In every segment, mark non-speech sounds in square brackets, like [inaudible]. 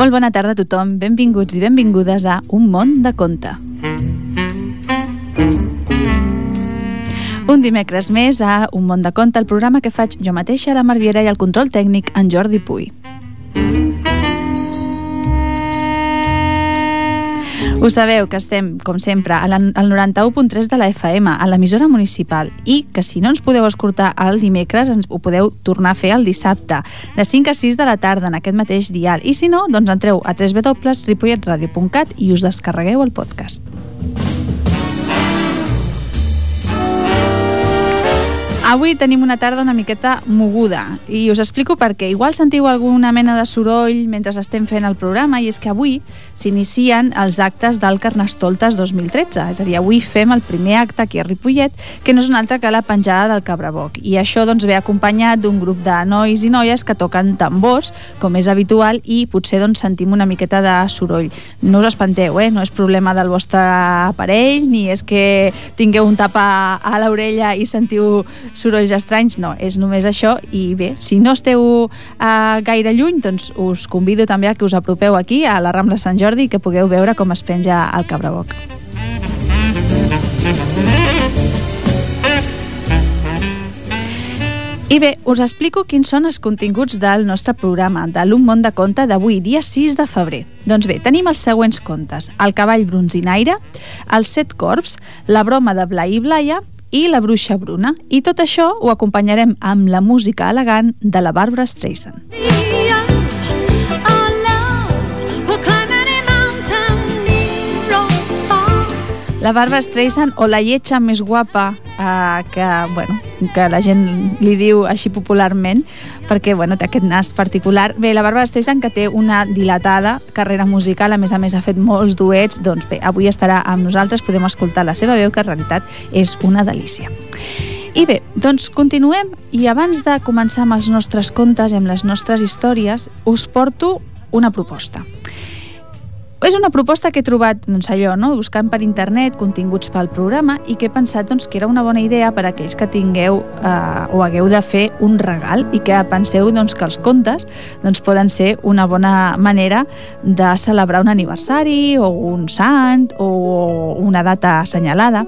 Molt bona tarda a tothom, benvinguts i benvingudes a Un món de conte. Un dimecres més a Un món de conte, el programa que faig jo mateixa, la Marviera i el control tècnic en Jordi Puy. Ho sabeu que estem, com sempre, al 91.3 de la FM, a l'emissora municipal, i que si no ens podeu escoltar el dimecres, ens ho podeu tornar a fer el dissabte, de 5 a 6 de la tarda, en aquest mateix dial. I si no, doncs entreu a www.ripolletradio.cat i us descarregueu el podcast. Avui tenim una tarda una miqueta moguda i us explico per què. Igual sentiu alguna mena de soroll mentre estem fent el programa i és que avui s'inicien els actes del Carnestoltes 2013. És a dir, avui fem el primer acte aquí a Ripollet, que no és un altre que la penjada del Cabraboc. I això doncs, ve acompanyat d'un grup de nois i noies que toquen tambors, com és habitual, i potser doncs, sentim una miqueta de soroll. No us espanteu, eh? no és problema del vostre aparell, ni és que tingueu un tap a, a l'orella i sentiu sorolls estranys, no, és només això i bé, si no esteu uh, gaire lluny, doncs us convido també a que us apropeu aquí a la Rambla Sant Jordi i que pugueu veure com es penja el Cabraboc. I bé, us explico quins són els continguts del nostre programa, de l'Un món de conte d'avui, dia 6 de febrer. Doncs bé, tenim els següents contes. El cavall bronzinaire, els set corps, la broma de Blai i Blaia, i La bruixa bruna. I tot això ho acompanyarem amb la música elegant de la Barbara Streisand. La Barbara Streisand o la lletja més guapa eh, que, bueno, que la gent li diu així popularment perquè bueno, té aquest nas particular. Bé, la Barbara Streisand que té una dilatada carrera musical, a més a més ha fet molts duets, doncs bé, avui estarà amb nosaltres, podem escoltar la seva veu que en realitat és una delícia. I bé, doncs continuem i abans de començar amb els nostres contes i amb les nostres històries us porto una proposta és una proposta que he trobat doncs, allò, no? buscant per internet continguts pel programa i que he pensat doncs, que era una bona idea per a aquells que tingueu eh, o hagueu de fer un regal i que penseu doncs, que els contes doncs, poden ser una bona manera de celebrar un aniversari o un sant o una data assenyalada.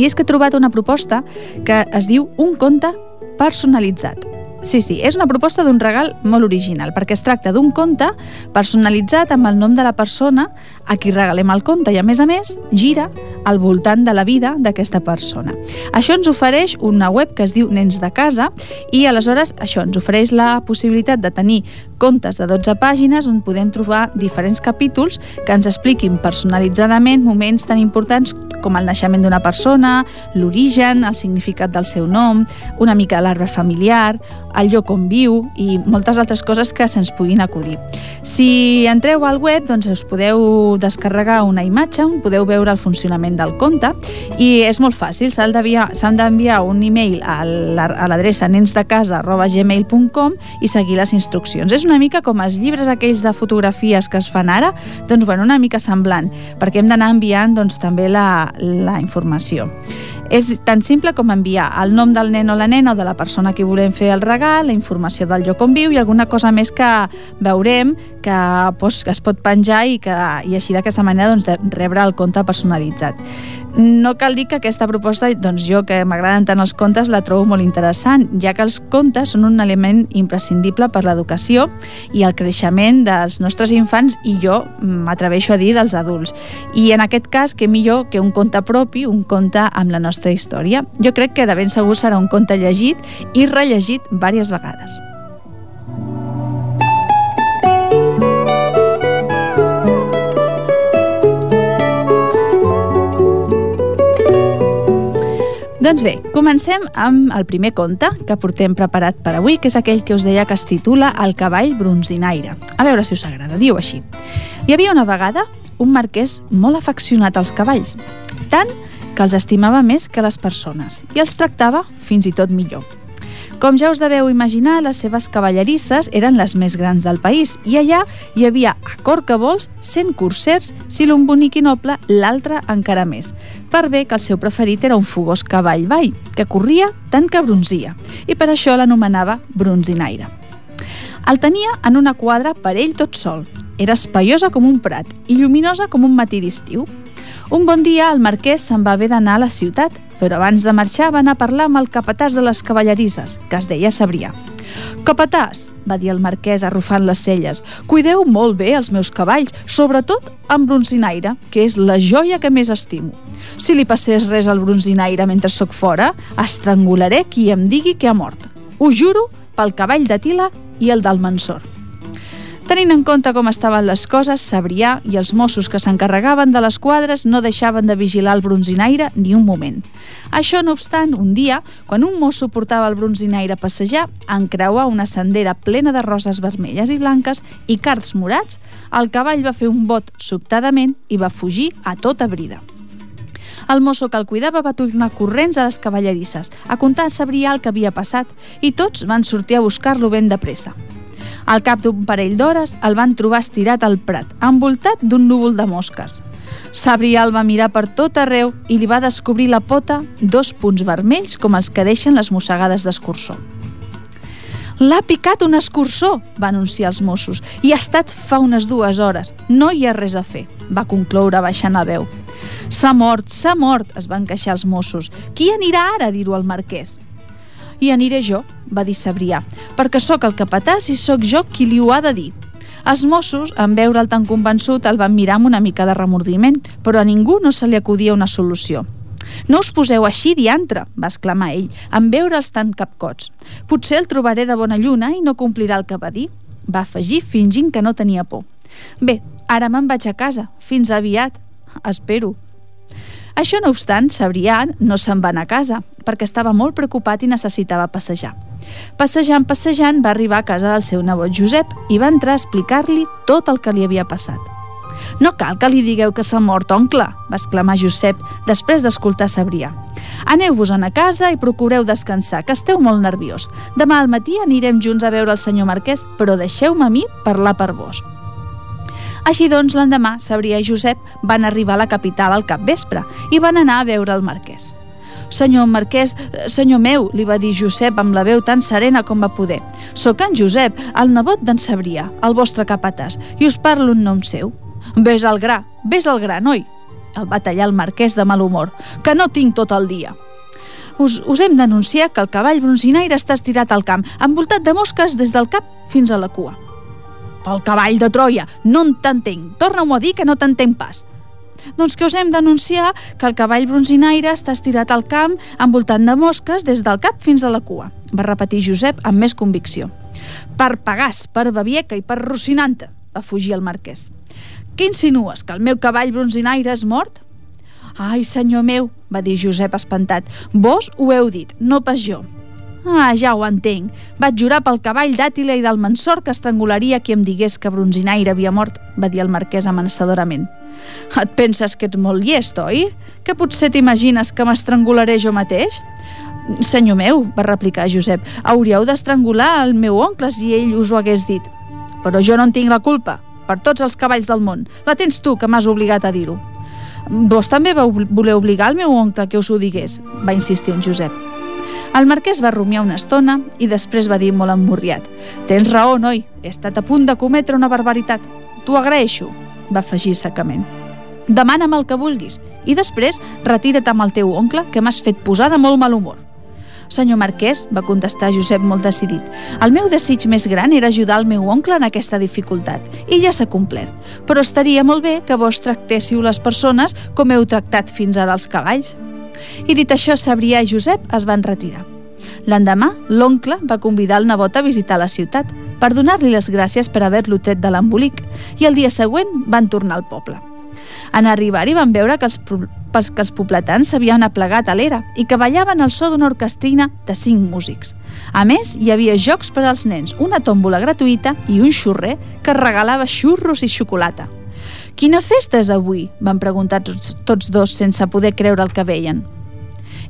I és que he trobat una proposta que es diu Un conte personalitzat. Sí, sí, és una proposta d'un regal molt original, perquè es tracta d'un conte personalitzat amb el nom de la persona a qui regalem el conte i, a més a més, gira al voltant de la vida d'aquesta persona. Això ens ofereix una web que es diu Nens de Casa i, aleshores, això ens ofereix la possibilitat de tenir contes de 12 pàgines on podem trobar diferents capítols que ens expliquin personalitzadament moments tan importants com el naixement d'una persona, l'origen, el significat del seu nom, una mica de l'arbre familiar, el lloc on viu i moltes altres coses que se'ns puguin acudir. Si entreu al web, doncs us podeu descarregar una imatge on podeu veure el funcionament del compte i és molt fàcil, s'han d'enviar un e-mail a l'adreça nensdecasa.gmail.com i seguir les instruccions. És una mica com els llibres aquells de fotografies que es fan ara, doncs bueno, una mica semblant, perquè hem d'anar enviant doncs, també la, la informació. És tan simple com enviar el nom del nen o la nena o de la persona que volem fer el regal, la informació del lloc on viu i alguna cosa més que veurem que, pues, que es pot penjar i, que, i així d'aquesta manera doncs, rebre el compte personalitzat. No cal dir que aquesta proposta, doncs jo que m'agraden tant els contes, la trobo molt interessant, ja que els contes són un element imprescindible per l'educació i el creixement dels nostres infants i jo m'atreveixo a dir dels adults. I en aquest cas, que millor que un conte propi, un conte amb la nostra història. Jo crec que de ben segur serà un conte llegit i rellegit diverses vegades. Doncs bé, comencem amb el primer conte que portem preparat per avui, que és aquell que us deia que es titula El cavall bronzinaire. A veure si us agrada, diu així. Hi havia una vegada un marquès molt afeccionat als cavalls, tant que els estimava més que les persones i els tractava fins i tot millor. Com ja us deveu imaginar, les seves cavallerisses eren les més grans del país i allà hi havia a Corcabols 100 cursers, si l'un bonic i noble, l'altre encara més, per bé que el seu preferit era un fogós cavall vall, que corria tant que bronzia, i per això l'anomenava bronzinaire. El tenia en una quadra per ell tot sol, Era espaiosa com un prat i lluminosa com un matí d'estiu. Un bon dia el marquès se'n va haver d'anar a la ciutat, però abans de marxar va anar a parlar amb el capatàs de les cavallerisses, que es deia Sabrià. Capatàs, va dir el marquès arrufant les celles, cuideu molt bé els meus cavalls, sobretot amb bronzinaire, que és la joia que més estimo. Si li passés res al bronzinaire mentre sóc fora, estrangularé qui em digui que ha mort. Ho juro pel cavall de Tila i el del Mansor. Tenint en compte com estaven les coses, Sabrià i els Mossos que s'encarregaven de les quadres no deixaven de vigilar el bronzinaire ni un moment. Això no obstant, un dia, quan un mosso portava el bronzinaire a passejar, en creuar una sendera plena de roses vermelles i blanques i cards morats, el cavall va fer un bot sobtadament i va fugir a tota brida. El mosso que el cuidava va tornar corrents a les cavallerisses, a contar a Sabrià el que havia passat, i tots van sortir a buscar-lo ben de pressa. Al cap d'un parell d'hores el van trobar estirat al prat, envoltat d'un núvol de mosques. Sabrià el va mirar per tot arreu i li va descobrir la pota dos punts vermells com els que deixen les mossegades d'escurçó. L'ha picat un escurçó, va anunciar els Mossos, i ha estat fa unes dues hores. No hi ha res a fer, va concloure baixant la veu. S'ha mort, s'ha mort, es van queixar els Mossos. Qui anirà ara a dir-ho al marquès? I aniré jo, va dir Sabrià, perquè sóc el capatàs i sóc jo qui li ho ha de dir. Els Mossos, en veure'l tan convençut, el van mirar amb una mica de remordiment, però a ningú no se li acudia una solució. No us poseu així diantre, va exclamar ell, en veure'ls tan capcots. Potser el trobaré de bona lluna i no complirà el que va dir, va afegir fingint que no tenia por. Bé, ara me'n vaig a casa. Fins aviat. Espero. Això no obstant, Sabrià no se'n va anar a casa, perquè estava molt preocupat i necessitava passejar. Passejant, passejant, va arribar a casa del seu nebot Josep i va entrar a explicar-li tot el que li havia passat. No cal que li digueu que s'ha mort, oncle, va exclamar Josep després d'escoltar Sabrià. Aneu-vos-en a casa i procureu descansar, que esteu molt nerviós. Demà al matí anirem junts a veure el senyor Marquès, però deixeu-me a mi parlar per vos. Així doncs, l'endemà, Sabrià i Josep van arribar a la capital al cap vespre i van anar a veure el marquès. Senyor marquès, senyor meu, li va dir Josep amb la veu tan serena com va poder. Soc en Josep, el nebot d'en Sabrià, el vostre capatàs, i us parlo un nom seu. Ves al gra, ves al gra, noi! El va tallar el marquès de mal humor, que no tinc tot el dia. Us, us hem d'anunciar que el cavall bronzinaire està estirat al camp, envoltat de mosques des del cap fins a la cua. Pel cavall de Troia, no t'entenc. Torna-m'ho a dir que no t'entenc pas. Doncs que us hem d'anunciar que el cavall bronzinaire està estirat al camp envoltant de mosques des del cap fins a la cua, va repetir Josep amb més convicció. Per Pagàs, per Babieca i per Rocinanta, va fugir el marquès. Què insinues, que el meu cavall bronzinaire és mort? Ai, senyor meu, va dir Josep espantat, vos ho heu dit, no pas jo. Ah, ja ho entenc. Vaig jurar pel cavall d'Àtila i del Mansor que estrangularia qui em digués que Bronzinaire havia mort, va dir el marquès amenaçadorament. Et penses que ets molt llest, oi? Que potser t'imagines que m'estrangularé jo mateix? Senyor meu, va replicar Josep, hauríeu d'estrangular el meu oncle si ell us ho hagués dit. Però jo no en tinc la culpa, per tots els cavalls del món. La tens tu, que m'has obligat a dir-ho. Vos també vau voler obligar el meu oncle que us ho digués, va insistir en Josep. El marquès va rumiar una estona i després va dir molt emmorriat. Tens raó, noi, he estat a punt de cometre una barbaritat. T'ho agraeixo, va afegir secament. Demana'm el que vulguis i després retira't amb el teu oncle que m'has fet posar de molt mal humor. Senyor Marquès, va contestar Josep molt decidit, el meu desig més gran era ajudar el meu oncle en aquesta dificultat, i ja s'ha complert. Però estaria molt bé que vos tractéssiu les persones com heu tractat fins ara els cavalls. I dit això, Sabrià i Josep es van retirar. L'endemà, l'oncle va convidar el nebot a visitar la ciutat per donar-li les gràcies per haver-lo tret de l'embolic i el dia següent van tornar al poble. En arribar-hi van veure que els, que els pobletans s'havien aplegat a l'era i que ballaven al so d'una orquestrina de cinc músics. A més, hi havia jocs per als nens, una tòmbola gratuïta i un xurrer que regalava xurros i xocolata. Quina festa és avui? van preguntar tots, tots dos sense poder creure el que veien.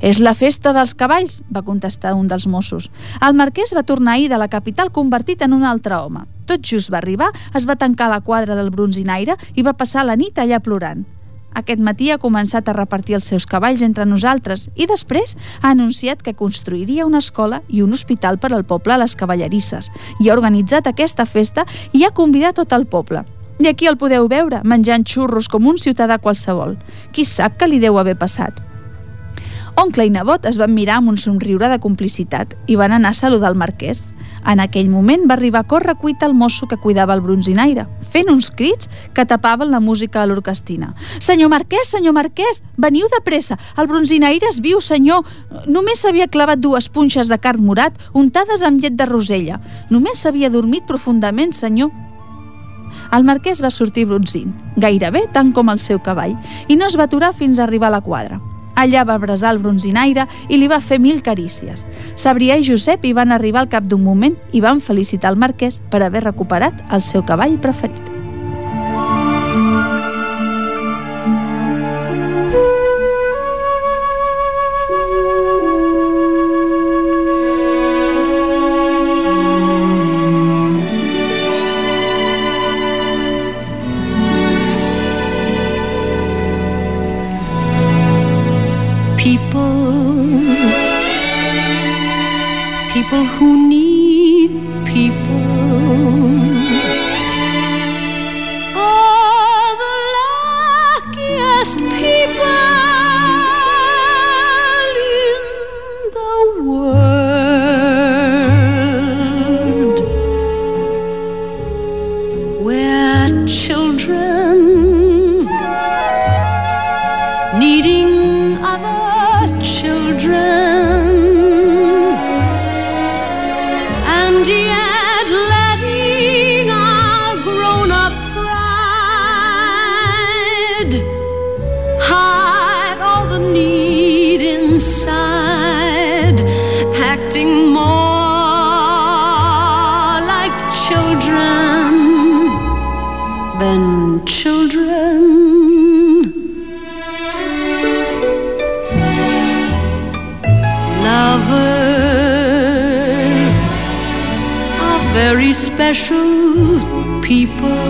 És la festa dels cavalls, va contestar un dels Mossos. El marquès va tornar ahir de la capital convertit en un altre home. Tot just va arribar, es va tancar la quadra del bronzinaire i va passar la nit allà plorant. Aquest matí ha començat a repartir els seus cavalls entre nosaltres i després ha anunciat que construiria una escola i un hospital per al poble a les cavallerisses i ha organitzat aquesta festa i ha convidat tot el poble. I aquí el podeu veure, menjant xurros com un ciutadà qualsevol. Qui sap què li deu haver passat? Oncle i nebot es van mirar amb un somriure de complicitat i van anar a saludar el marquès. En aquell moment va arribar a córrer cuita el mosso que cuidava el bronzinaire, fent uns crits que tapaven la música de l'orquestina. «Senyor marquès, senyor marquès, veniu de pressa! El bronzinaire es viu, senyor! Només s'havia clavat dues punxes de carn morat untades amb llet de rosella. Només s'havia dormit profundament, senyor!» El marquès va sortir bronzint, gairebé tant com el seu cavall, i no es va aturar fins a arribar a la quadra. Allà va abrasar el bronzinaire i li va fer mil carícies. Sabrià i Josep hi van arribar al cap d'un moment i van felicitar el marquès per haver recuperat el seu cavall preferit. Inside, acting more like children than children. Lovers are very special people.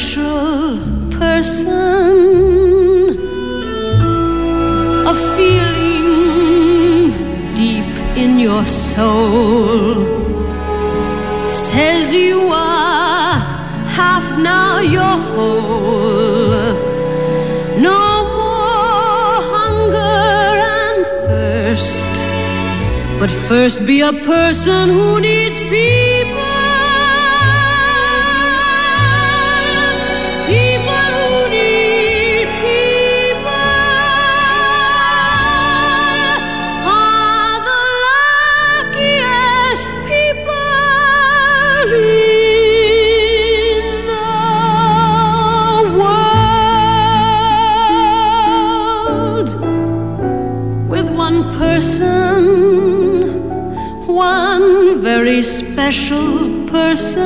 Special person a feeling deep in your soul says you are half now your whole. No more hunger and thirst, but first be a person who needs people. Special person,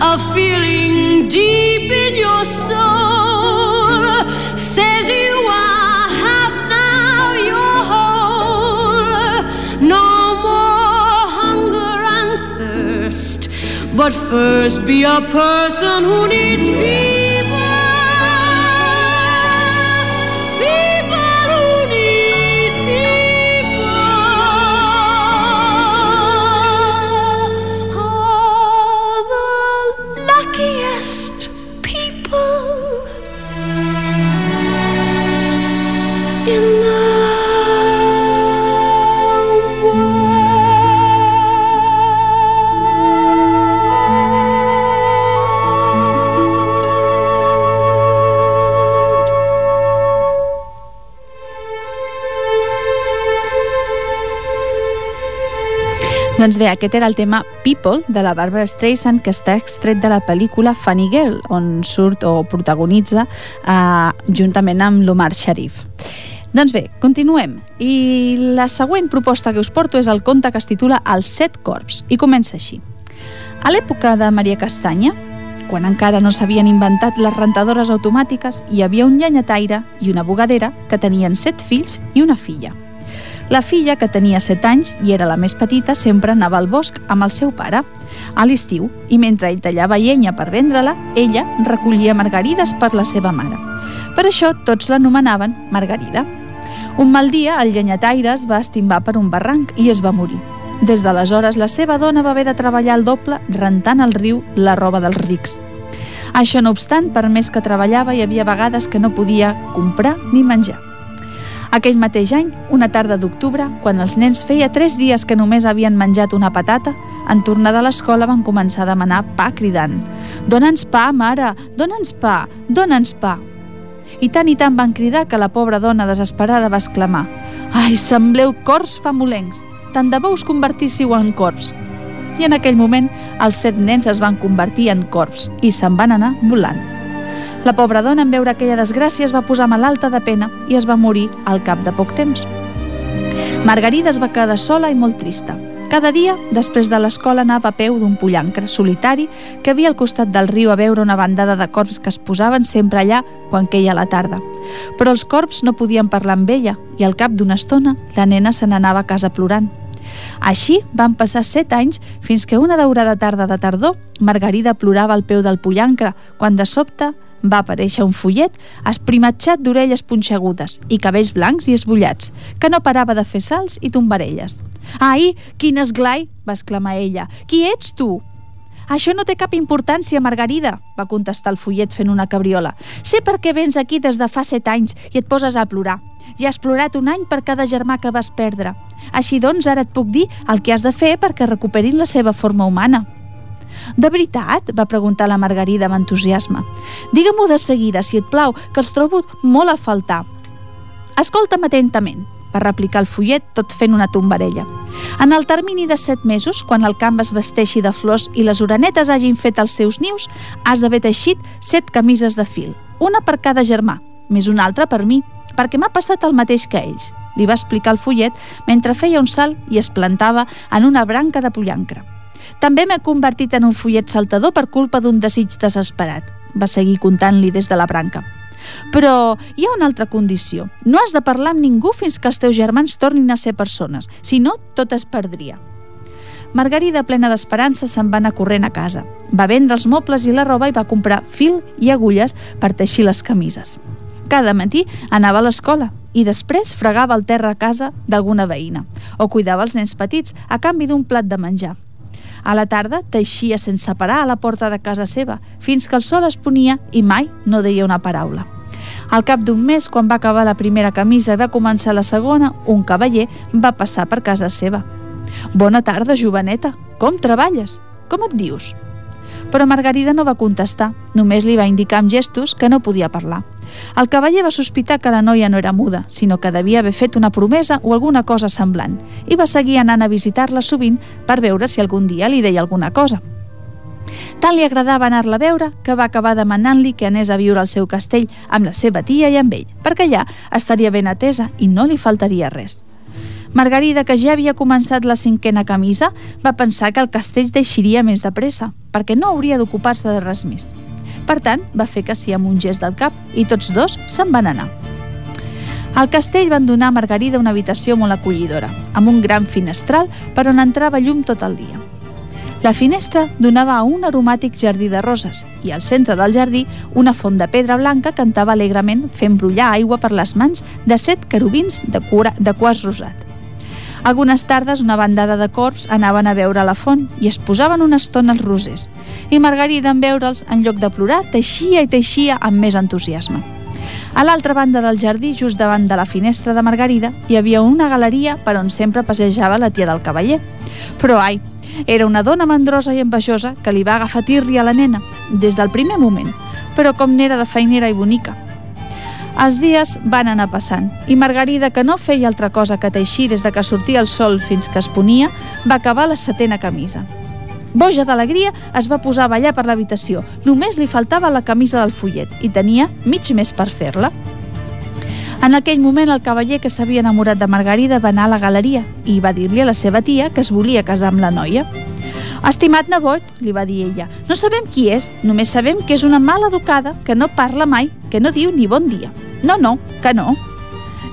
a feeling deep in your soul says you are half now your whole. No more hunger and thirst, but first be a person who needs people. Doncs bé, aquest era el tema People de la Barbara Streisand que està extret de la pel·lícula Funny Girl on surt o protagonitza eh, juntament amb l'Omar Sharif. Doncs bé, continuem. I la següent proposta que us porto és el conte que es titula Els set corps i comença així. A l'època de Maria Castanya, quan encara no s'havien inventat les rentadores automàtiques, hi havia un llenyataire i una bugadera que tenien set fills i una filla. La filla, que tenia 7 anys i era la més petita, sempre anava al bosc amb el seu pare a l'estiu i mentre ell tallava llenya per vendre-la, ella recollia margarides per la seva mare. Per això tots l'anomenaven Margarida. Un mal dia, el llenyataire es va estimbar per un barranc i es va morir. Des d'aleshores, la seva dona va haver de treballar el doble rentant al riu la roba dels rics. Això no obstant, per més que treballava, hi havia vegades que no podia comprar ni menjar. Aquell mateix any, una tarda d'octubre, quan els nens feia tres dies que només havien menjat una patata, en tornar de l'escola van començar a demanar pa cridant. «Dóna'ns pa, mare! Dóna'ns pa! Dóna'ns pa!» I tant i tant van cridar que la pobra dona desesperada va exclamar «Ai, sembleu cors famolencs! Tant de bo us convertíssiu en corps!» I en aquell moment, els set nens es van convertir en corps i se'n van anar volant. La pobra dona, en veure aquella desgràcia, es va posar malalta de pena i es va morir al cap de poc temps. Margarida es va quedar sola i molt trista. Cada dia, després de l'escola, anava a peu d'un pollancre solitari que havia al costat del riu a veure una bandada de corbs que es posaven sempre allà quan queia la tarda. Però els corbs no podien parlar amb ella i al cap d'una estona la nena se n'anava a casa plorant. Així van passar set anys fins que una daurada tarda de tardor Margarida plorava al peu del pollancre quan de sobte va aparèixer un follet esprimatxat d'orelles punxegudes i cabells blancs i esbullats, que no parava de fer salts i tombarelles. «Ai, quin esglai!» va exclamar ella. «Qui ets tu?» «Això no té cap importància, Margarida», va contestar el follet fent una cabriola. «Sé per què vens aquí des de fa set anys i et poses a plorar. Ja has plorat un any per cada germà que vas perdre. Així doncs, ara et puc dir el que has de fer perquè recuperin la seva forma humana». De veritat? va preguntar la Margarida amb entusiasme. Digue-m'ho de seguida, si et plau, que els trobo molt a faltar. Escolta'm atentament, va replicar el follet tot fent una tombarella. En el termini de set mesos, quan el camp es vesteixi de flors i les orenetes hagin fet els seus nius, has d'haver teixit set camises de fil, una per cada germà, més una altra per mi, perquè m'ha passat el mateix que ells, li va explicar el follet mentre feia un salt i es plantava en una branca de pollancre. També m'he convertit en un follet saltador per culpa d'un desig desesperat, va seguir contant-li des de la branca. Però hi ha una altra condició. No has de parlar amb ningú fins que els teus germans tornin a ser persones, si no, tot es perdria. Margarida, plena d'esperança, se'n va anar corrent a casa. Va vendre els mobles i la roba i va comprar fil i agulles per teixir les camises. Cada matí anava a l'escola i després fregava el terra a casa d'alguna veïna o cuidava els nens petits a canvi d'un plat de menjar. A la tarda teixia sense parar a la porta de casa seva, fins que el sol es ponia i mai no deia una paraula. Al cap d'un mes, quan va acabar la primera camisa i va començar la segona, un cavaller va passar per casa seva. Bona tarda, joveneta. Com treballes? Com et dius? Però Margarida no va contestar, només li va indicar amb gestos que no podia parlar. El cavaller va sospitar que la noia no era muda, sinó que devia haver fet una promesa o alguna cosa semblant, i va seguir anant a visitar-la sovint per veure si algun dia li deia alguna cosa. Tant li agradava anar-la a veure que va acabar demanant-li que anés a viure al seu castell amb la seva tia i amb ell, perquè allà estaria ben atesa i no li faltaria res. Margarida, que ja havia començat la cinquena camisa, va pensar que el castell deixiria més de pressa, perquè no hauria d'ocupar-se de res més. Per tant, va fer que sí amb un gest del cap i tots dos se'n van anar. Al castell van donar a Margarida una habitació molt acollidora, amb un gran finestral per on entrava llum tot el dia. La finestra donava a un aromàtic jardí de roses i al centre del jardí una font de pedra blanca cantava alegrement fent brollar aigua per les mans de set querubins de, cura, de quas rosat. Algunes tardes una bandada de corps anaven a veure la font i es posaven una estona als rosers i Margarida en veure'ls, en lloc de plorar, teixia i teixia amb més entusiasme. A l'altra banda del jardí, just davant de la finestra de Margarida, hi havia una galeria per on sempre passejava la tia del cavaller. Però ai, era una dona mandrosa i envejosa que li va agafar tirri a la nena, des del primer moment, però com n'era de feinera i bonica. Els dies van anar passant i Margarida, que no feia altra cosa que teixir des de que sortia el sol fins que es ponia, va acabar la setena camisa. Boja d'alegria, es va posar a ballar per l'habitació. Només li faltava la camisa del follet i tenia mig mes per fer-la. En aquell moment, el cavaller que s'havia enamorat de Margarida va anar a la galeria i va dir-li a la seva tia que es volia casar amb la noia. Estimat nebot, li va dir ella, no sabem qui és, només sabem que és una mala educada, que no parla mai, que no diu ni bon dia. No, no, que no.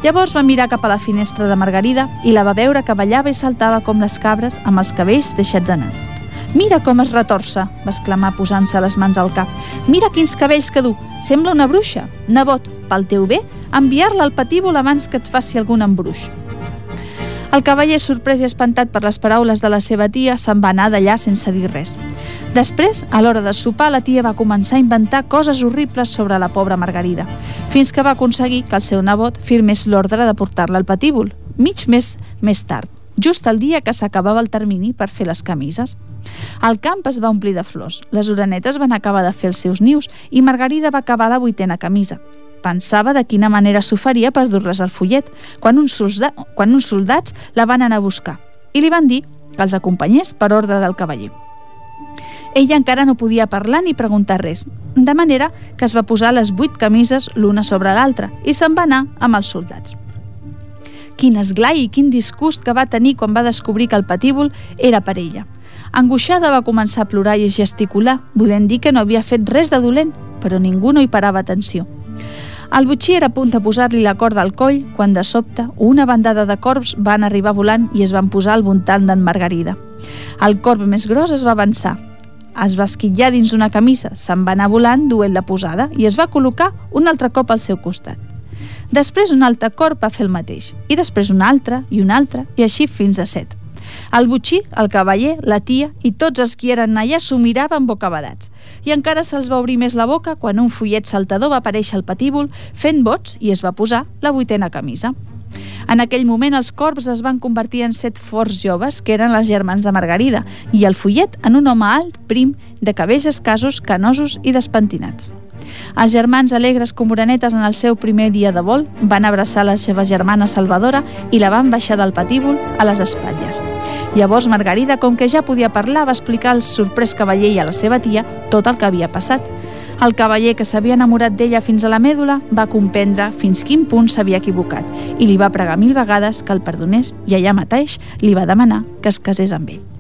Llavors va mirar cap a la finestra de Margarida i la va veure que ballava i saltava com les cabres amb els cabells deixats anar. Mira com es retorça, va exclamar posant-se les mans al cap. Mira quins cabells que du, sembla una bruixa. Nebot, pel teu bé, enviar-la al patíbul abans que et faci algun embruix. El cavaller, sorprès i espantat per les paraules de la seva tia, se'n va anar d'allà sense dir res. Després, a l'hora de sopar, la tia va començar a inventar coses horribles sobre la pobra Margarida, fins que va aconseguir que el seu nebot firmés l'ordre de portar-la al patíbul, mig mes més tard, just el dia que s'acabava el termini per fer les camises. El camp es va omplir de flors, les orenetes van acabar de fer els seus nius i Margarida va acabar la vuitena camisa. Pensava de quina manera s'ho faria per dur-les al follet, quan uns, solda quan uns soldats la van anar a buscar i li van dir que els acompanyés per ordre del cavaller. Ella encara no podia parlar ni preguntar res, de manera que es va posar les vuit camises l'una sobre l'altra i se'n va anar amb els soldats. Quin esglai i quin disgust que va tenir quan va descobrir que el patíbul era per ella. Angoixada va començar a plorar i a gesticular, volent dir que no havia fet res de dolent, però ningú no hi parava atenció. El butxí era a punt de posar-li la corda al coll quan de sobte una bandada de corbs van arribar volant i es van posar al voltant d'en Margarida. El corb més gros es va avançar, es va esquitllar dins una camisa, se'n va anar volant duent la posada i es va col·locar un altre cop al seu costat. Després un altre corp va fer el mateix, i després un altre i un altre, i així fins a set. El butxí, el cavaller, la tia i tots els qui eren allà s'ho miraven bocabadats. I encara se'ls va obrir més la boca quan un fullet saltador va aparèixer al patíbul fent bots i es va posar la vuitena camisa. En aquell moment els corbs es van convertir en set forts joves que eren les germans de Margarida i el fullet en un home alt, prim, de cabells escassos, canosos i despentinats. Els germans alegres com morenetes en el seu primer dia de vol van abraçar la seva germana Salvadora i la van baixar del patíbul a les espatlles. Llavors Margarida, com que ja podia parlar, va explicar al sorprès cavaller i a la seva tia tot el que havia passat. El cavaller, que s'havia enamorat d'ella fins a la mèdula, va comprendre fins quin punt s'havia equivocat i li va pregar mil vegades que el perdonés i allà mateix li va demanar que es casés amb ell.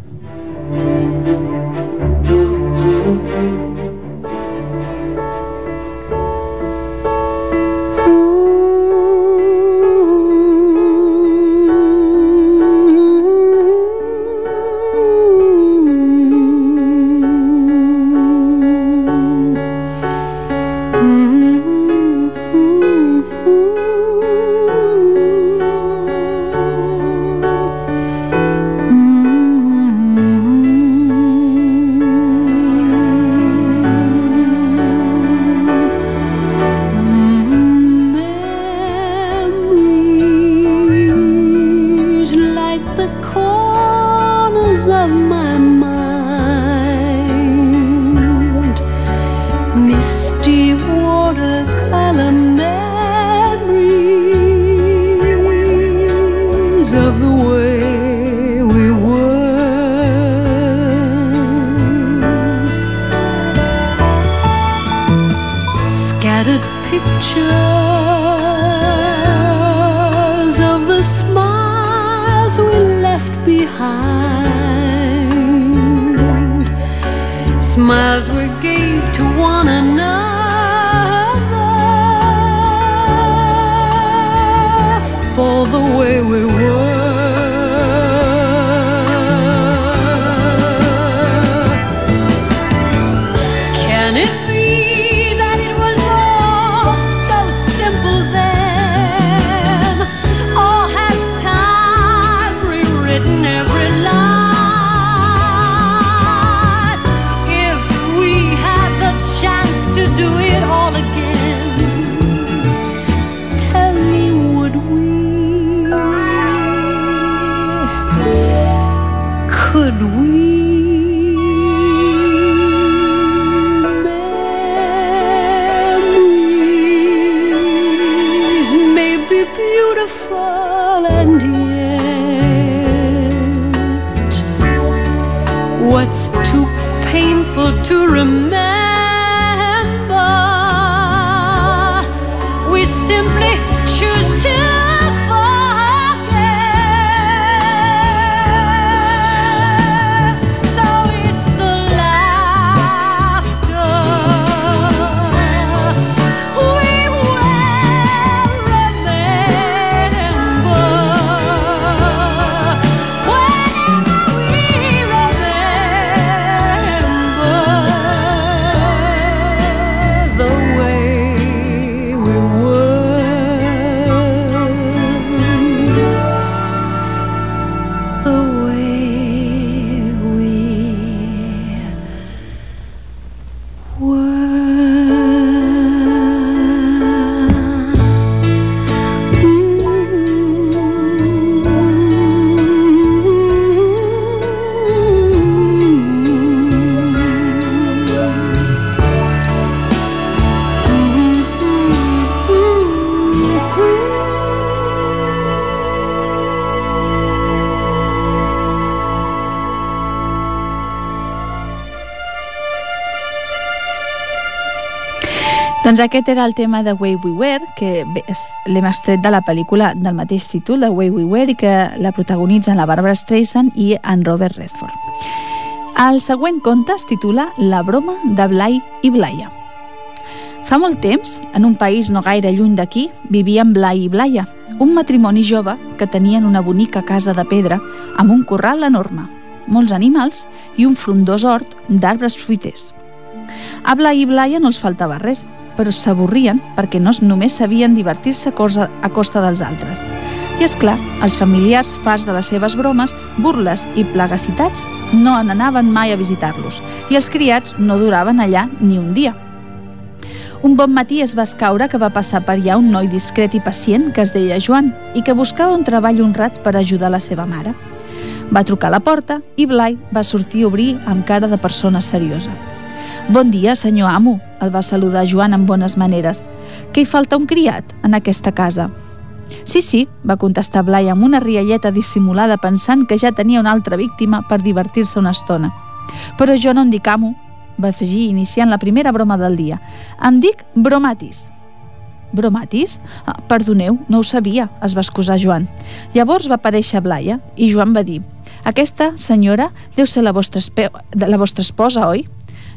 world. Doncs aquest era el tema de Way We Were, que l'hem extret de la pel·lícula del mateix títol, de Way We Were, i que la protagonitzen la Barbara Streisand i en Robert Redford. El següent conte es titula La broma de Blai i Blaia. Fa molt temps, en un país no gaire lluny d'aquí, vivien Blai i Blaia, un matrimoni jove que tenien una bonica casa de pedra amb un corral enorme, molts animals i un frondós hort d'arbres fruiters. A Blai i Blaia no els faltava res, però s'avorrien perquè no només sabien divertir-se a a costa dels altres. I és clar, els familiars farts de les seves bromes, burles i plegacitats no en anaven mai a visitar-los i els criats no duraven allà ni un dia. Un bon matí es va escaure que va passar per allà un noi discret i pacient que es deia Joan i que buscava un treball honrat per ajudar la seva mare. Va trucar a la porta i Blai va sortir a obrir amb cara de persona seriosa. Bon dia, senyor amo, el va saludar Joan amb bones maneres. Que hi falta un criat en aquesta casa. Sí, sí, va contestar Blai amb una rialleta dissimulada pensant que ja tenia una altra víctima per divertir-se una estona. Però jo no em dic amo, va afegir iniciant la primera broma del dia. Em dic Bromatis. Bromatis? Ah, perdoneu, no ho sabia, es va excusar Joan. Llavors va aparèixer Blaia i Joan va dir Aquesta senyora deu ser la vostra, la vostra esposa, oi?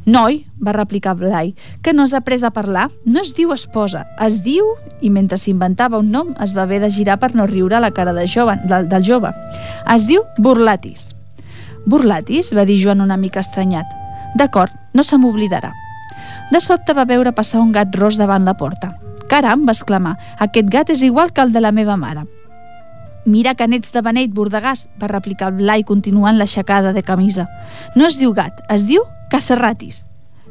Noi, va replicar Blai, que no has après a parlar? No es diu esposa, es diu... I mentre s'inventava un nom, es va haver de girar per no riure a la cara de jove, del, del jove. Es diu Burlatis. Burlatis, va dir Joan una mica estranyat. D'acord, no se m'oblidarà. De sobte va veure passar un gat ros davant la porta. Caram, va exclamar, aquest gat és igual que el de la meva mare. Mira que n'ets de beneit, bordegàs, va replicar Blai continuant l'aixecada de camisa. No es diu gat, es diu cacerratis.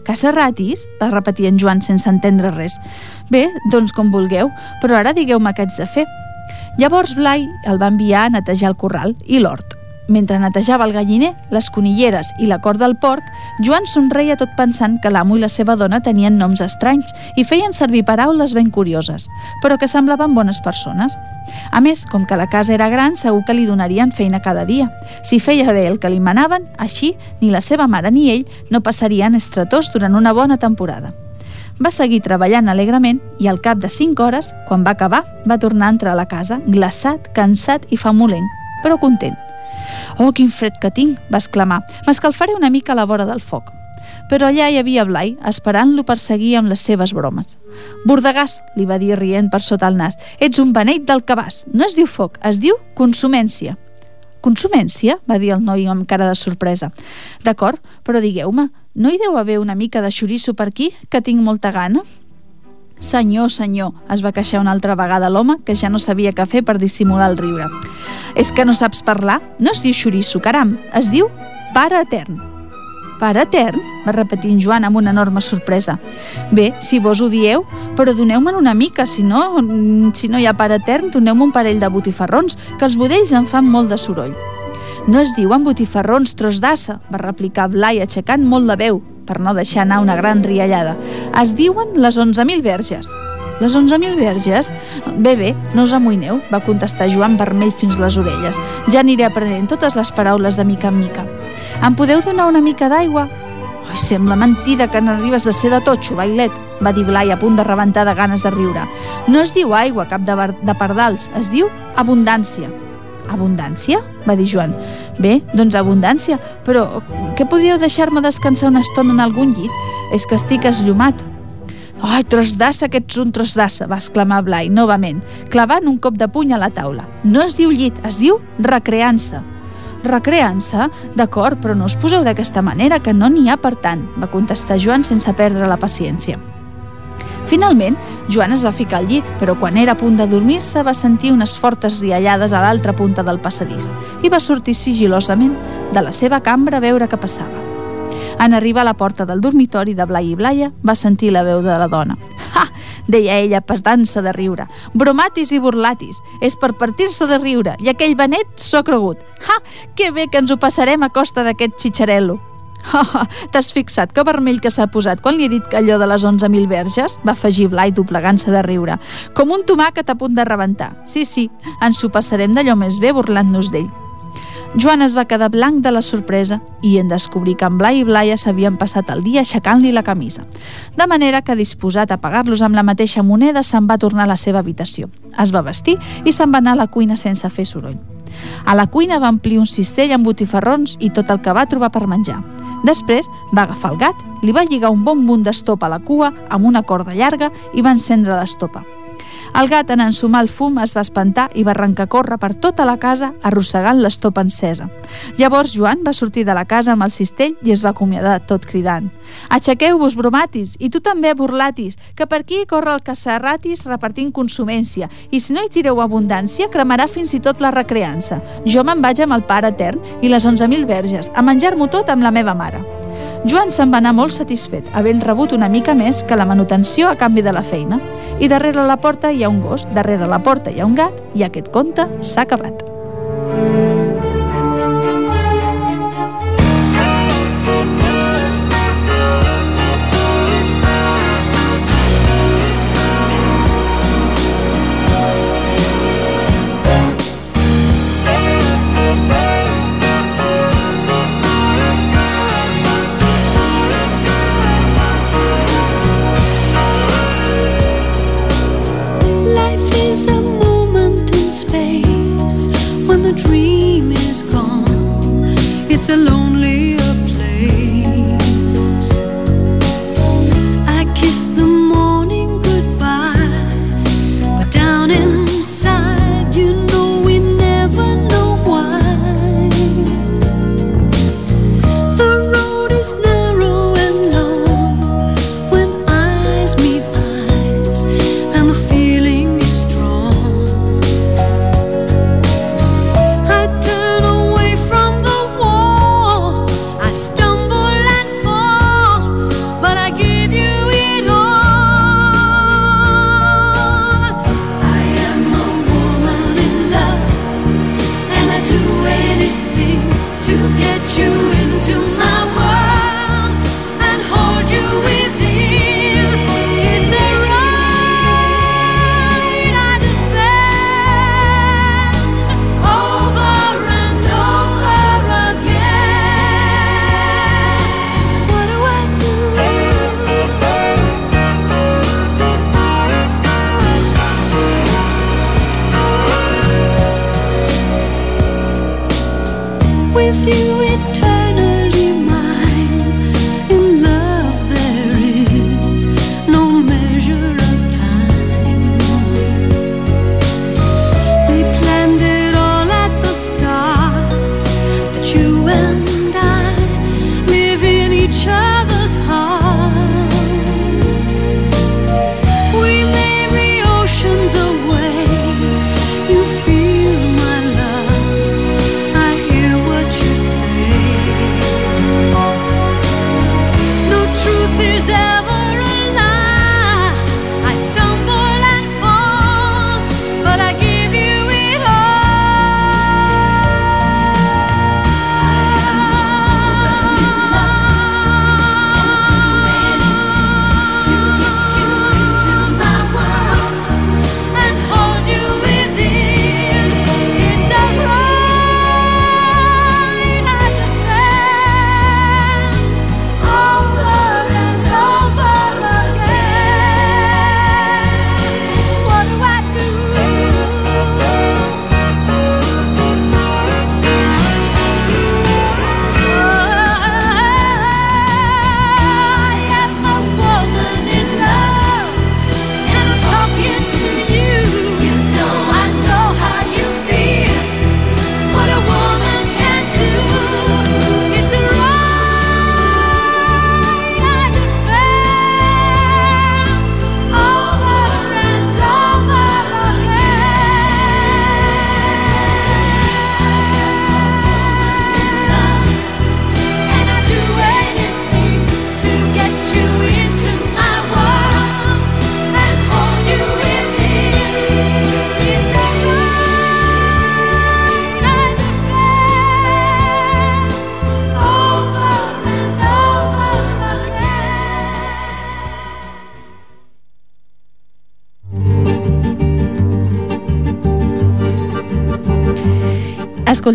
Cacerratis? va repetir en Joan sense entendre res. Bé, doncs com vulgueu, però ara digueu-me què haig de fer. Llavors Blai el va enviar a netejar el corral i l'hort. Mentre netejava el galliner, les conilleres i la cort del porc, Joan somreia tot pensant que l'amo i la seva dona tenien noms estranys i feien servir paraules ben curioses, però que semblaven bones persones. A més, com que la casa era gran, segur que li donarien feina cada dia. Si feia bé el que li manaven, així ni la seva mare ni ell no passarien estretors durant una bona temporada. Va seguir treballant alegrement i al cap de 5 hores, quan va acabar, va tornar a entrar a la casa, glaçat, cansat i famolenc, però content. Oh, quin fred que tinc, va exclamar. M'escalfaré una mica a la vora del foc. Però allà hi havia Blai, esperant-lo per seguir amb les seves bromes. Bordegàs, li va dir rient per sota el nas, ets un beneit del cabàs. No es diu foc, es diu consumència. Consumència? va dir el noi amb cara de sorpresa. D'acord, però digueu-me, no hi deu haver una mica de xoriço per aquí, que tinc molta gana? Senyor, senyor, es va queixar una altra vegada l'home, que ja no sabia què fer per dissimular el riure. És que no saps parlar? No es diu xoriço, caram, es diu pare etern. Pare etern? va repetir en Joan amb una enorme sorpresa. Bé, si vos ho dieu, però doneu-me'n una mica, si no, si no hi ha pare etern, doneu-me un parell de botifarrons, que els budells en fan molt de soroll. No es diuen botifarrons tros d'assa, va replicar Blai aixecant molt la veu, per no deixar anar una gran riallada. Es diuen les 11.000 verges. Les 11.000 verges? Bé, bé, no us amoïneu, va contestar Joan vermell fins les orelles. Ja aniré aprenent totes les paraules de mica en mica. Em podeu donar una mica d'aigua? Ai, sembla mentida que n'arribes de ser de totxo, bailet, va dir Blai a punt de rebentar de ganes de riure. No es diu aigua, cap de, de pardals, es diu abundància. Abundància? va dir Joan. Bé, doncs abundància, però què podríeu deixar-me descansar una estona en algun llit? És que estic esllumat. Ai, tros d'assa, que ets un tros d'assa, va exclamar Blai, novament, clavant un cop de puny a la taula. No es diu llit, es diu recreança. Recreança? D'acord, però no us poseu d'aquesta manera, que no n'hi ha per tant, va contestar Joan sense perdre la paciència. Finalment, Joan es va ficar al llit, però quan era a punt de dormir-se va sentir unes fortes riallades a l'altra punta del passadís i va sortir sigilosament de la seva cambra a veure què passava. En arribar a la porta del dormitori de Blai i Blaia, va sentir la veu de la dona. Ha! deia ella petant-se de riure. Bromatis i burlatis. És per partir-se de riure. I aquell benet s'ho ha cregut. Ha! Que bé que ens ho passarem a costa d'aquest xitxarello. Ha, [laughs] ha, T'has fixat que vermell que s'ha posat quan li he dit que allò de les 11.000 verges? Va afegir Blai doblegant-se de riure. Com un tomàquet a punt de rebentar. Sí, sí, ens ho passarem d'allò més bé burlant-nos d'ell. Joan es va quedar blanc de la sorpresa i en descobrir que en Blai i Blaia s'havien passat el dia aixecant-li la camisa. De manera que, disposat a pagar-los amb la mateixa moneda, se'n va tornar a la seva habitació. Es va vestir i se'n va anar a la cuina sense fer soroll. A la cuina va omplir un cistell amb botifarrons i tot el que va trobar per menjar. Després va agafar el gat, li va lligar un bon munt d'estopa a la cua amb una corda llarga i va encendre l'estopa. El gat, en ensumar el fum, es va espantar i va arrencar a córrer per tota la casa arrossegant l'estopa encesa. Llavors Joan va sortir de la casa amb el cistell i es va acomiadar tot cridant. Aixequeu-vos, bromatis, i tu també, burlatis, que per aquí corre el caçarratis repartint consumència, i si no hi tireu abundància, cremarà fins i tot la recreança. Jo me'n vaig amb el pare etern i les 11.000 verges, a menjar-m'ho tot amb la meva mare. Joan se'n va anar molt satisfet, havent rebut una mica més que la manutenció a canvi de la feina. I darrere la porta hi ha un gos, darrere la porta hi ha un gat, i aquest conte s'ha acabat.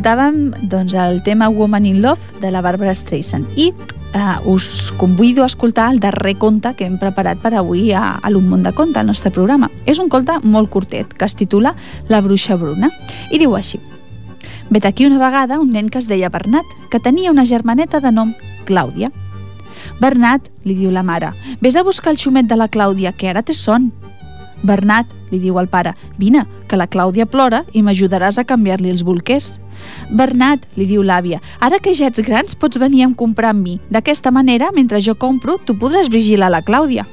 Escoltàvem doncs, el tema Woman in Love de la Barbara Streisand i eh, us convido a escoltar el darrer conte que hem preparat per avui a, a l'Un món de conte, al nostre programa. És un conte molt curtet que es titula La bruixa bruna i diu així. Vet aquí una vegada un nen que es deia Bernat, que tenia una germaneta de nom Clàudia. Bernat, li diu la mare, vés a buscar el xumet de la Clàudia, que ara té son. Bernat, li diu al pare, vine, que la Clàudia plora i m'ajudaràs a canviar-li els bolquers. Bernat, li diu l'àvia, ara que ja ets grans pots venir a comprar amb mi. D'aquesta manera, mentre jo compro, tu podràs vigilar la Clàudia.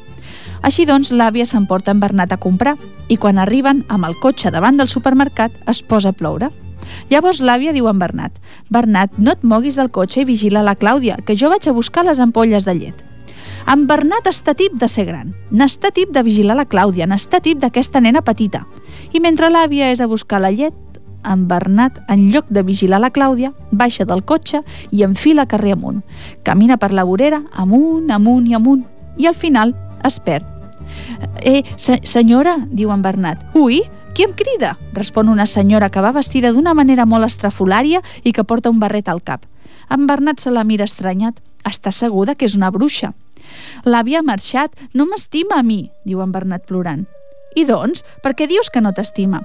Així doncs, l'àvia s'emporta en Bernat a comprar i quan arriben amb el cotxe davant del supermercat es posa a ploure. Llavors l'àvia diu a en Bernat Bernat, no et moguis del cotxe i vigila la Clàudia, que jo vaig a buscar les ampolles de llet. En Bernat està tip de ser gran, n'està tip de vigilar la Clàudia, n'està tip d'aquesta nena petita. I mentre l'àvia és a buscar la llet, en Bernat, en lloc de vigilar la Clàudia, baixa del cotxe i enfila carrer amunt. Camina per la vorera, amunt, amunt i amunt, i al final es perd. Eh, se senyora, diu en Bernat. Ui, qui em crida? Respon una senyora que va vestida d'una manera molt estrafolària i que porta un barret al cap. En Bernat se la mira estranyat. Està segura que és una bruixa. L'àvia ha marxat, no m'estima a mi, diu en Bernat plorant. I doncs, per què dius que no t'estima?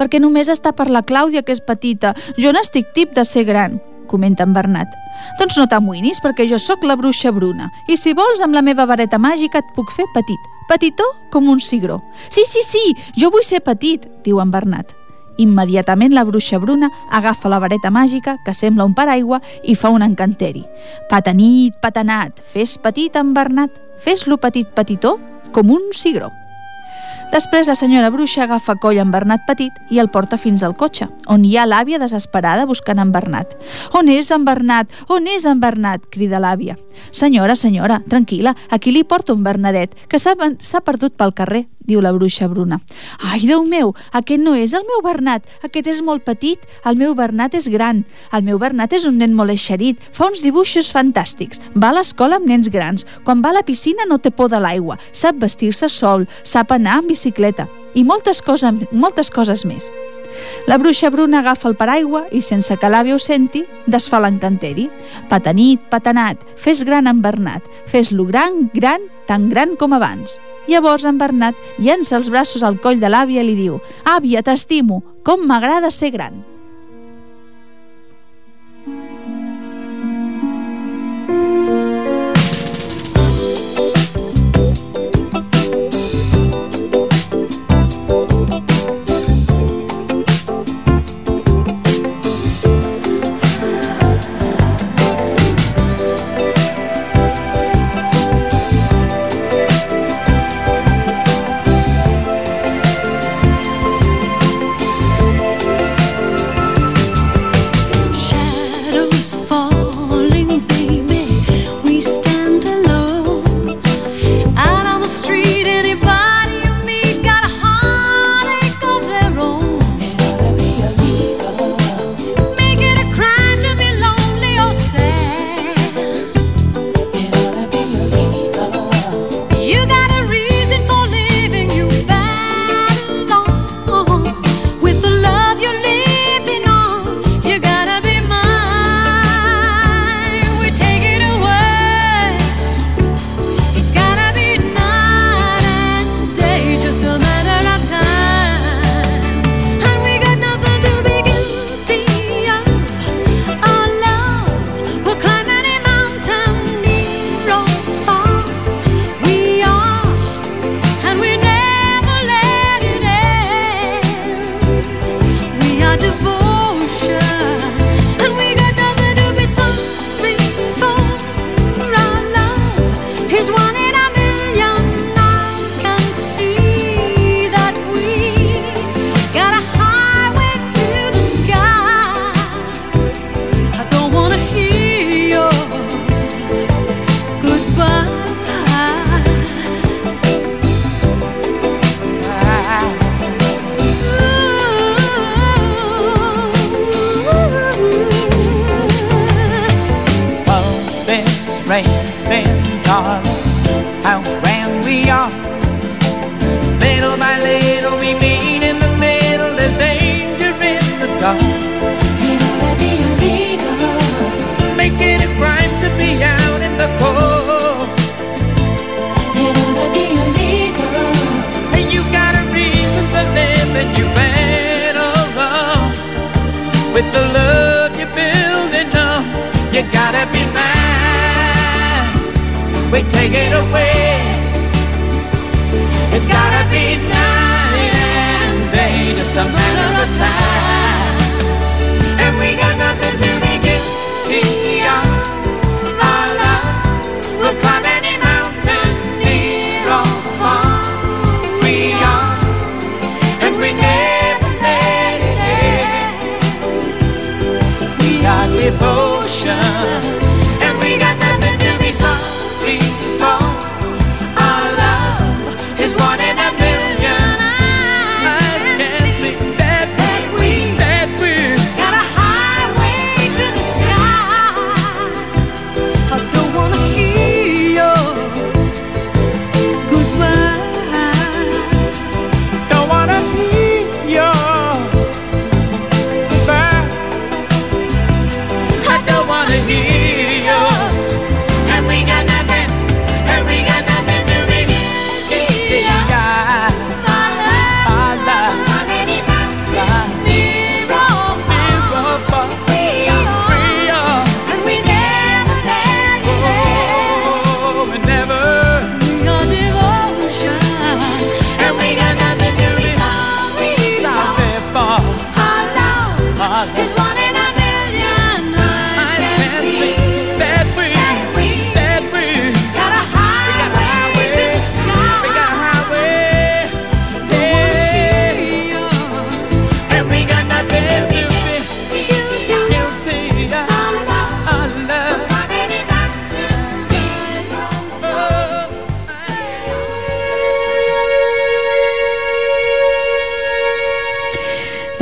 Perquè només està per la Clàudia, que és petita. Jo n'estic tip de ser gran, comenta en Bernat. Doncs no t'amoïnis, perquè jo sóc la bruixa bruna. I si vols, amb la meva vareta màgica et puc fer petit. Petitó com un cigró. Sí, sí, sí, jo vull ser petit, diu en Bernat. Immediatament la bruixa bruna agafa la vareta màgica, que sembla un paraigua, i fa un encanteri. Patanit, patanat, fes petit en Bernat, fes-lo petit petitó com un cigró. Després la senyora bruixa agafa coll en Bernat petit i el porta fins al cotxe, on hi ha l'àvia desesperada buscant en Bernat. On és en Bernat? On és en Bernat? crida l'àvia. Senyora, senyora, tranquil·la, aquí li porto un Bernadet, que s'ha perdut pel carrer, diu la bruixa bruna. Ai, Déu meu, aquest no és el meu Bernat, aquest és molt petit, el meu Bernat és gran, el meu Bernat és un nen molt eixerit, fa uns dibuixos fantàstics, va a l'escola amb nens grans, quan va a la piscina no té por de l'aigua, sap vestir-se sol, sap anar amb bicicleta i moltes coses, moltes coses més. La bruixa bruna agafa el paraigua i, sense que l'àvia ho senti, desfà l'encanteri. Patanit, patanat, fes gran en Bernat, fes-lo gran, gran, tan gran com abans. Llavors en Bernat llença els braços al coll de l'àvia i li diu «Àvia, t'estimo, com m'agrada ser gran!»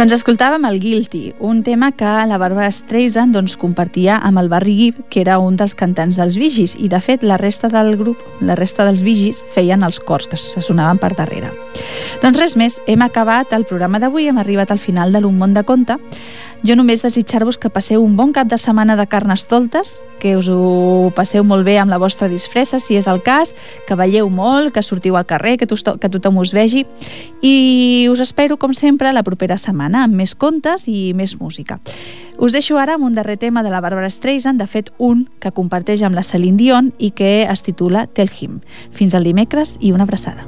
Doncs escoltàvem el Guilty, un tema que la Barbara Streisand doncs, compartia amb el Barry Gibb, que era un dels cantants dels Gees, i de fet la resta del grup, la resta dels Gees, feien els cors que se sonaven per darrere. Doncs res més, hem acabat el programa d'avui, hem arribat al final de l'Un món de conte. Jo només desitjar-vos que passeu un bon cap de setmana de carnestoltes, que us ho passeu molt bé amb la vostra disfressa, si és el cas, que balleu molt, que sortiu al carrer, que, to que tothom us vegi, i us espero, com sempre, la propera setmana, amb més contes i més música. Us deixo ara amb un darrer tema de la Barbara Streisand, de fet un que comparteix amb la Celine Dion i que es titula Tell Him. Fins al dimecres i una abraçada.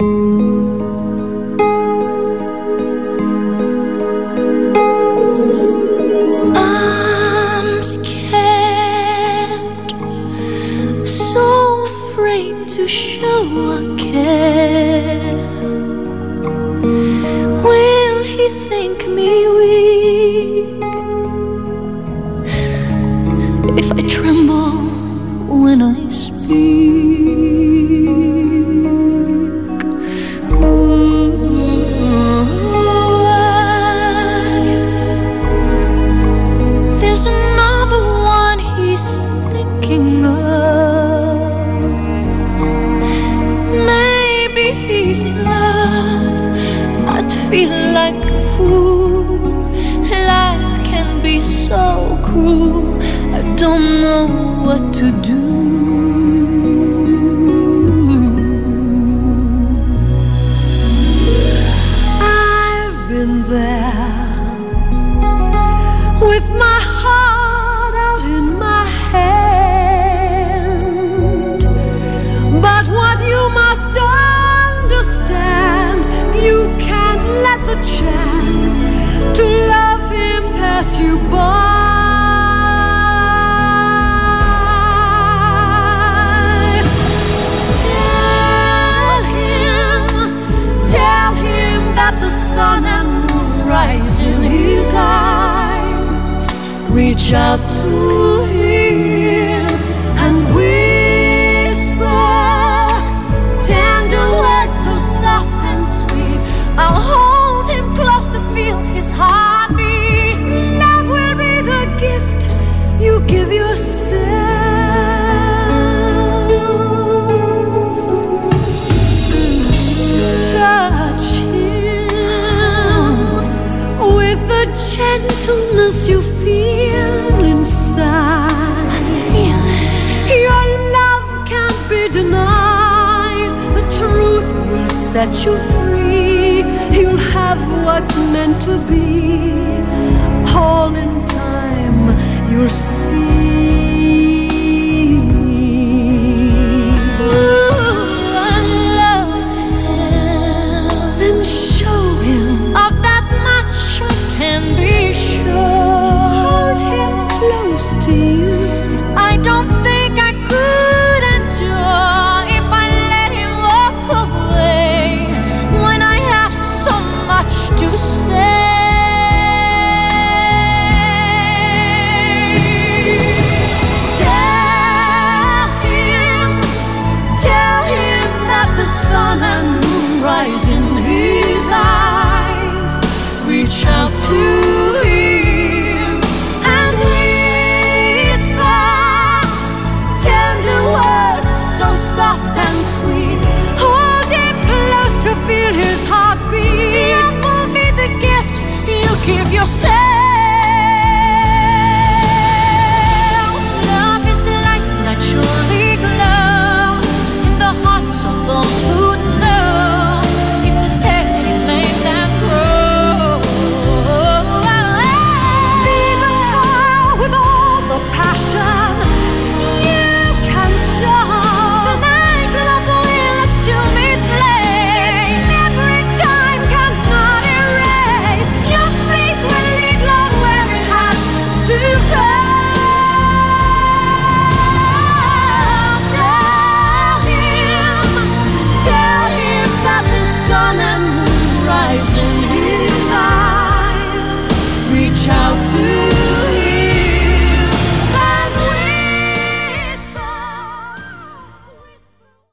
I'm 기억해. I don't know what to do. I've been there with my heart out in my hand. But what you must understand, you can't let the chance to love him pass you by. Eyes. Reach out to him inside. Your love can't be denied. The truth will set you free. You'll have what's meant to be. All in time, you'll see.